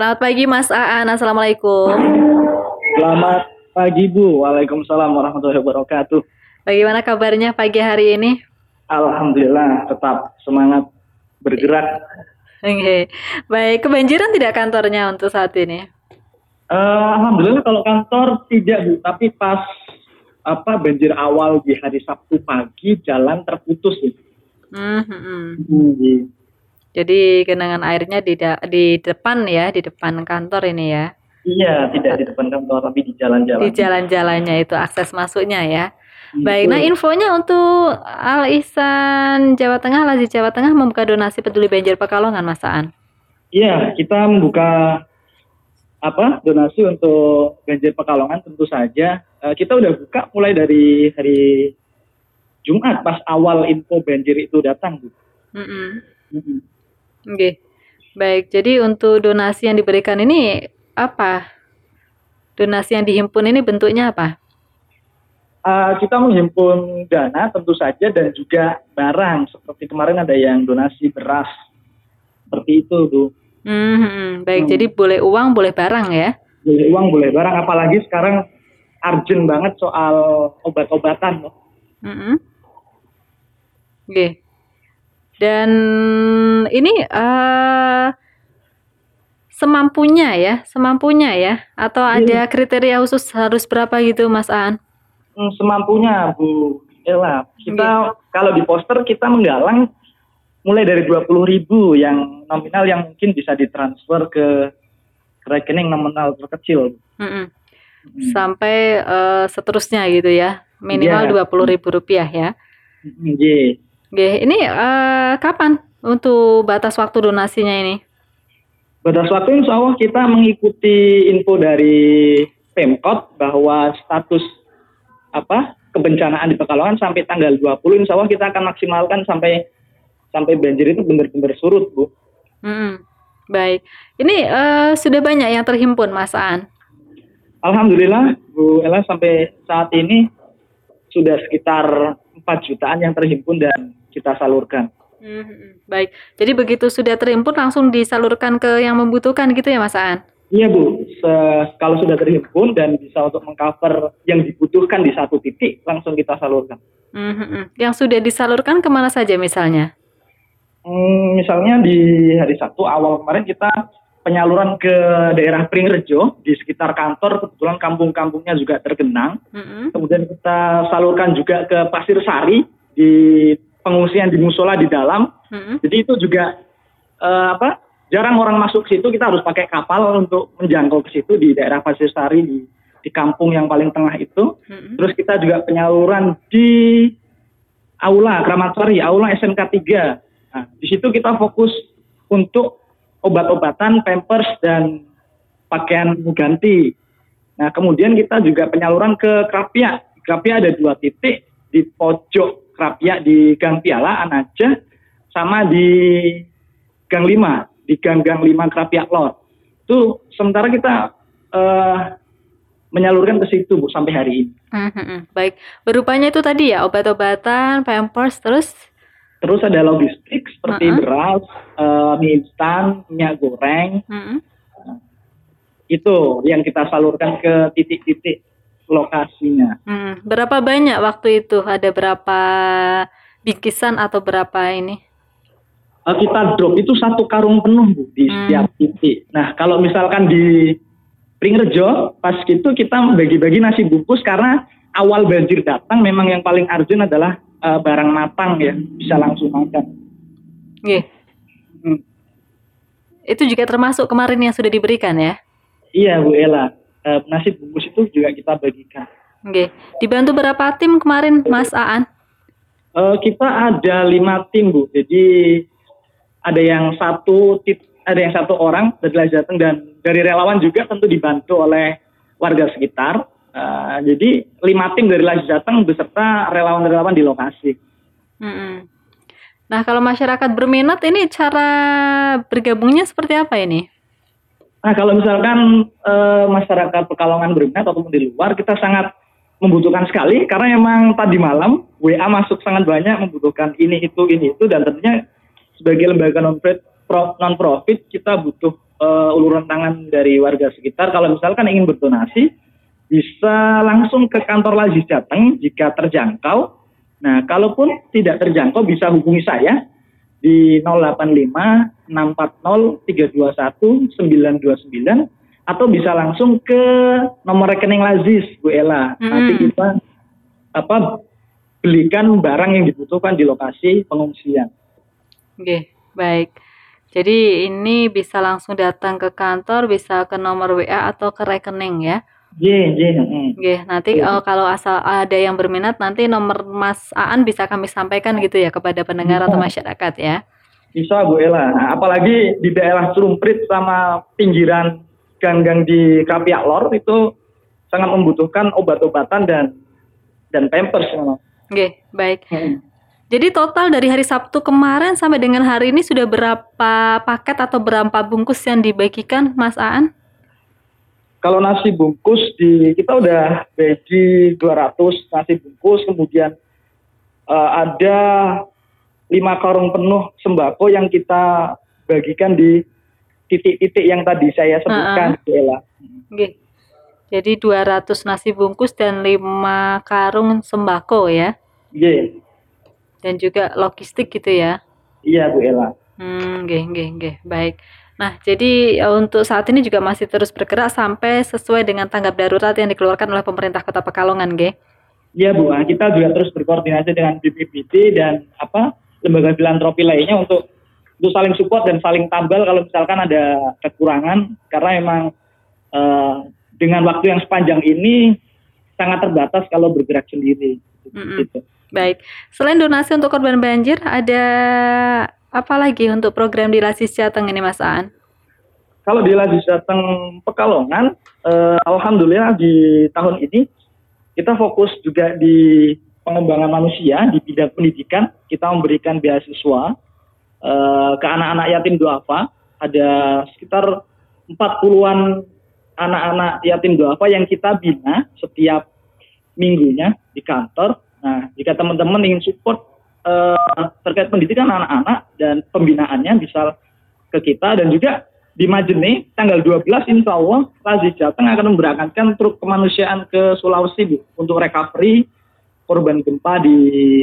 Selamat pagi Mas Aan, Assalamualaikum. Selamat pagi Bu, Waalaikumsalam warahmatullahi wabarakatuh. Bagaimana kabarnya pagi hari ini? Alhamdulillah, tetap semangat bergerak. Oke, baik. Kebanjiran tidak kantornya untuk saat ini? Uh, Alhamdulillah kalau kantor tidak Bu, tapi pas apa banjir awal di hari Sabtu pagi jalan terputus Bu. Hmm, hmm, hmm. hmm. Jadi genangan airnya di di depan ya, di depan kantor ini ya. Iya, tidak di depan kantor tapi di jalan-jalan. Di jalan-jalannya itu akses masuknya ya. Itu. Baik, nah infonya untuk Al Ihsan Jawa Tengah, Lazi Jawa Tengah membuka donasi peduli banjir Pekalongan, Mas Aan. Iya, kita membuka apa donasi untuk banjir Pekalongan tentu saja. Uh, kita udah buka mulai dari hari Jumat pas awal info banjir itu datang, Bu. Mm -mm. Mm -mm. Oke. Baik, jadi untuk donasi yang diberikan ini apa? Donasi yang dihimpun ini bentuknya apa? Uh, kita menghimpun dana tentu saja dan juga barang. Seperti kemarin ada yang donasi beras. Seperti itu, Bu. Hmm, baik, hmm. jadi boleh uang, boleh barang ya? Boleh uang, boleh barang. Apalagi sekarang urgent banget soal obat-obatan. Mm -hmm. Oke. Okay. Dan ini uh, semampunya ya, semampunya ya, atau iya. ada kriteria khusus harus berapa gitu, Mas Aan? Hmm, semampunya, Bu Ella. Kita gitu. kalau di poster kita menggalang mulai dari dua puluh ribu yang nominal yang mungkin bisa ditransfer ke, rekening nominal terkecil. Mm -mm. Sampai uh, seterusnya gitu ya, minimal iya. dua puluh ribu rupiah ya. Iya. Oke, ini uh, kapan untuk batas waktu donasinya ini? Batas waktu insya Allah kita mengikuti info dari Pemkot bahwa status apa kebencanaan di Pekalongan sampai tanggal 20 insya Allah kita akan maksimalkan sampai sampai banjir itu benar-benar surut Bu. Hmm, baik, ini uh, sudah banyak yang terhimpun Mas Aan? Alhamdulillah Bu Ella sampai saat ini sudah sekitar 4 jutaan yang terhimpun dan kita salurkan. Hmm, baik, jadi begitu sudah terhimpun langsung disalurkan ke yang membutuhkan gitu ya Mas Aan? Iya Bu, Se kalau sudah terhimpun dan bisa untuk mengcover yang dibutuhkan di satu titik langsung kita salurkan. Hmm, yang sudah disalurkan ke mana saja misalnya? Hmm, misalnya di hari Sabtu awal kemarin kita penyaluran ke daerah Pringrejo di sekitar kantor kebetulan kampung-kampungnya juga tergenang. -hmm. Kemudian kita salurkan juga ke Pasir Sari di pengungsian di musola di dalam. Hmm. Jadi itu juga uh, apa? Jarang orang masuk ke situ, kita harus pakai kapal untuk menjangkau ke situ di daerah Pasir Sari di di kampung yang paling tengah itu. Hmm. Terus kita juga penyaluran di aula Kramat Sari, aula SMK 3. Nah, di situ kita fokus untuk obat-obatan, pampers dan pakaian ganti. Nah, kemudian kita juga penyaluran ke Krapia. Krapia ada dua titik di pojok Rapia di Gang Piala Anaja sama di Gang 5 di Gang-gang 5 Krapia Lor. Itu sementara kita uh, menyalurkan ke situ Bu sampai hari ini. Hmm, hmm. Baik, berupanya itu tadi ya obat-obatan, pampers, terus terus ada logistik seperti uh beras, uh, mie instan, minyak goreng. Uh -uh. itu yang kita salurkan ke titik-titik lokasinya. Hmm, berapa banyak waktu itu? Ada berapa bingkisan atau berapa ini? Uh, kita drop itu satu karung penuh bu di hmm. setiap titik. Nah kalau misalkan di Pringrejo pas gitu kita bagi-bagi nasi bungkus karena awal banjir datang memang yang paling urgent adalah uh, barang matang ya bisa langsung makan. Yeah. Hmm. Itu juga termasuk kemarin yang sudah diberikan ya? Iya Bu Ella uh, nasi bungkus itu juga kita bagikan. Oke, okay. dibantu berapa tim kemarin, Mas Aan? Uh, kita ada lima tim bu, jadi ada yang satu tip, ada yang satu orang dari Jateng dan dari relawan juga tentu dibantu oleh warga sekitar. Uh, jadi lima tim dari Jateng beserta relawan-relawan di lokasi. Mm -hmm. Nah kalau masyarakat berminat ini cara bergabungnya seperti apa ini? Nah kalau misalkan e, masyarakat Pekalongan berminat ataupun di luar kita sangat membutuhkan sekali karena emang tadi malam WA masuk sangat banyak membutuhkan ini itu ini itu dan tentunya sebagai lembaga non profit non profit kita butuh uh, uluran tangan dari warga sekitar kalau misalkan ingin berdonasi bisa langsung ke kantor Lazis Jateng jika terjangkau. Nah, kalaupun tidak terjangkau bisa hubungi saya di 085 640 321 929 atau bisa langsung ke nomor rekening Lazis Bu Ella. Hmm. Nanti kita apa belikan barang yang dibutuhkan di lokasi pengungsian. Oke, baik. Jadi ini bisa langsung datang ke kantor, bisa ke nomor WA atau ke rekening ya. Iya, iya. Oke, nanti uh, kalau asal ada yang berminat nanti nomor Mas Aan bisa kami sampaikan gitu ya kepada pendengar atau masyarakat ya. Bisa Bu Ella. Nah, apalagi di daerah Curumprit sama pinggiran gang-gang di Kapiak Lor itu sangat membutuhkan obat-obatan dan dan pampers Oke, baik. Hmm. Jadi total dari hari Sabtu kemarin sampai dengan hari ini sudah berapa paket atau berapa bungkus yang dibagikan Mas Aan? Kalau nasi bungkus di kita udah bagi 200 nasi bungkus, kemudian uh, ada lima karung penuh sembako yang kita bagikan di titik-titik yang tadi saya sebutkan, uh -uh. Okay. Jadi 200 nasi bungkus dan lima karung sembako ya? Iya. Yeah. Dan juga logistik gitu ya? Iya Bu Ella. Hmm, nggih, nggih, nggih. Baik. Nah, jadi e, untuk saat ini juga masih terus bergerak sampai sesuai dengan tanggap darurat yang dikeluarkan oleh pemerintah Kota Pekalongan, G. Iya, Bu. Nah, kita juga terus berkoordinasi dengan BPPT dan apa lembaga filantropi lainnya untuk untuk saling support dan saling tambal kalau misalkan ada kekurangan karena emang uh, dengan waktu yang sepanjang ini sangat terbatas kalau bergerak sendiri. Mm -hmm. gitu. Baik. Selain donasi untuk korban banjir, ada Apalagi untuk program di Lasis Jateng ini Mas Aan? Kalau di Lasis Jateng Pekalongan, eh, Alhamdulillah di tahun ini kita fokus juga di pengembangan manusia di bidang pendidikan. Kita memberikan beasiswa eh, ke anak-anak yatim duafa. Ada sekitar 40-an anak-anak yatim duafa yang kita bina setiap minggunya di kantor. Nah, jika teman-teman ingin support uh, terkait pendidikan anak-anak dan pembinaannya bisa ke kita dan juga di Majene tanggal 12 insya Allah Lazi Jateng akan memberangkatkan truk kemanusiaan ke Sulawesi Bu, untuk recovery korban gempa di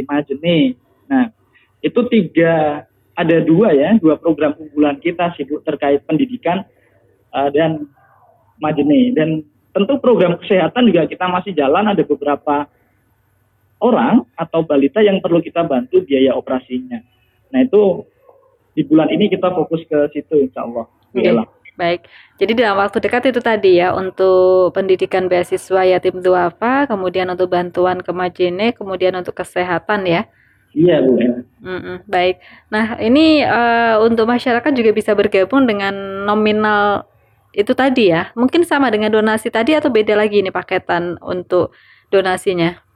Majene. Nah itu tiga ada dua ya dua program unggulan kita sih Bu terkait pendidikan uh, dan Majene dan tentu program kesehatan juga kita masih jalan ada beberapa orang atau balita yang perlu kita bantu biaya operasinya. Nah itu di bulan ini kita fokus ke situ insya Allah. Okay. Baik, jadi dalam waktu dekat itu tadi ya untuk pendidikan beasiswa yatim duafa, kemudian untuk bantuan ke Majene, kemudian untuk kesehatan ya. Iya bu. Mm -mm, baik. Nah ini uh, untuk masyarakat juga bisa bergabung dengan nominal itu tadi ya. Mungkin sama dengan donasi tadi atau beda lagi ini paketan untuk donasinya?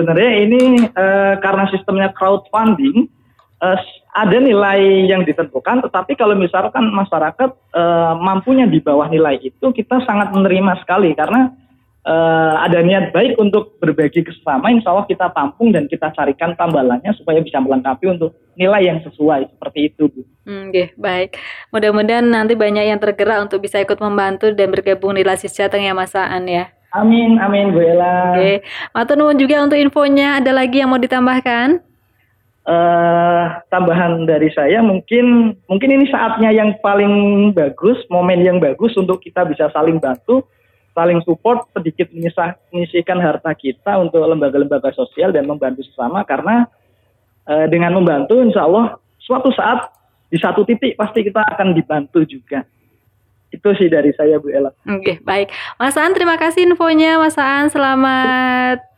Sebenarnya ini uh, karena sistemnya crowdfunding uh, ada nilai yang ditentukan, tetapi kalau misalkan masyarakat uh, mampunya di bawah nilai itu, kita sangat menerima sekali karena uh, ada niat baik untuk berbagi ke sesama, insya Allah kita tampung dan kita carikan tambalannya supaya bisa melengkapi untuk nilai yang sesuai seperti itu, Bu. Hmm, okay, baik. Mudah-mudahan nanti banyak yang tergerak untuk bisa ikut membantu dan bergabung di Lasis Jateng ya Mas Aan ya. Amin, amin Bu Ella. Oke, Matur nuwun juga untuk infonya. Ada lagi yang mau ditambahkan? Uh, tambahan dari saya mungkin mungkin ini saatnya yang paling bagus, momen yang bagus untuk kita bisa saling bantu, saling support, sedikit menyisihkan harta kita untuk lembaga-lembaga sosial dan membantu sesama karena uh, dengan membantu insya Allah suatu saat di satu titik pasti kita akan dibantu juga. Itu sih dari saya Bu Ella. Oke, okay, baik. Mas An, terima kasih infonya Mas An. Selamat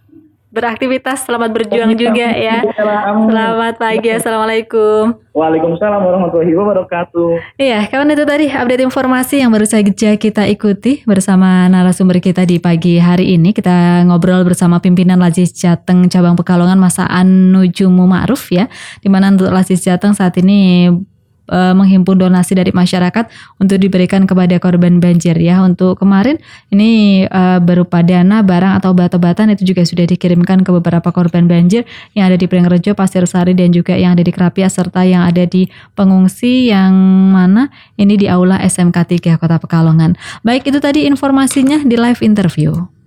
beraktivitas, selamat berjuang juga ya. Selamat pagi, Assalamualaikum. Waalaikumsalam warahmatullahi wabarakatuh. Iya, kawan itu tadi update informasi yang baru saja kita ikuti bersama narasumber kita di pagi hari ini. Kita ngobrol bersama pimpinan Lazis Jateng Cabang Pekalongan Mas An Nujumu Ma'ruf ya. Di mana untuk Lazis Jateng saat ini uh, menghimpun donasi dari masyarakat untuk diberikan kepada korban banjir ya. Untuk kemarin ini uh, berupa dana, barang atau obat-obatan itu juga sudah dikirimkan ke beberapa korban banjir yang ada di Pringrejo, Pasir Sari dan juga yang ada di Kerapia serta yang ada di pengungsi yang mana ini di Aula SMK 3 Kota Pekalongan. Baik itu tadi informasinya di live interview.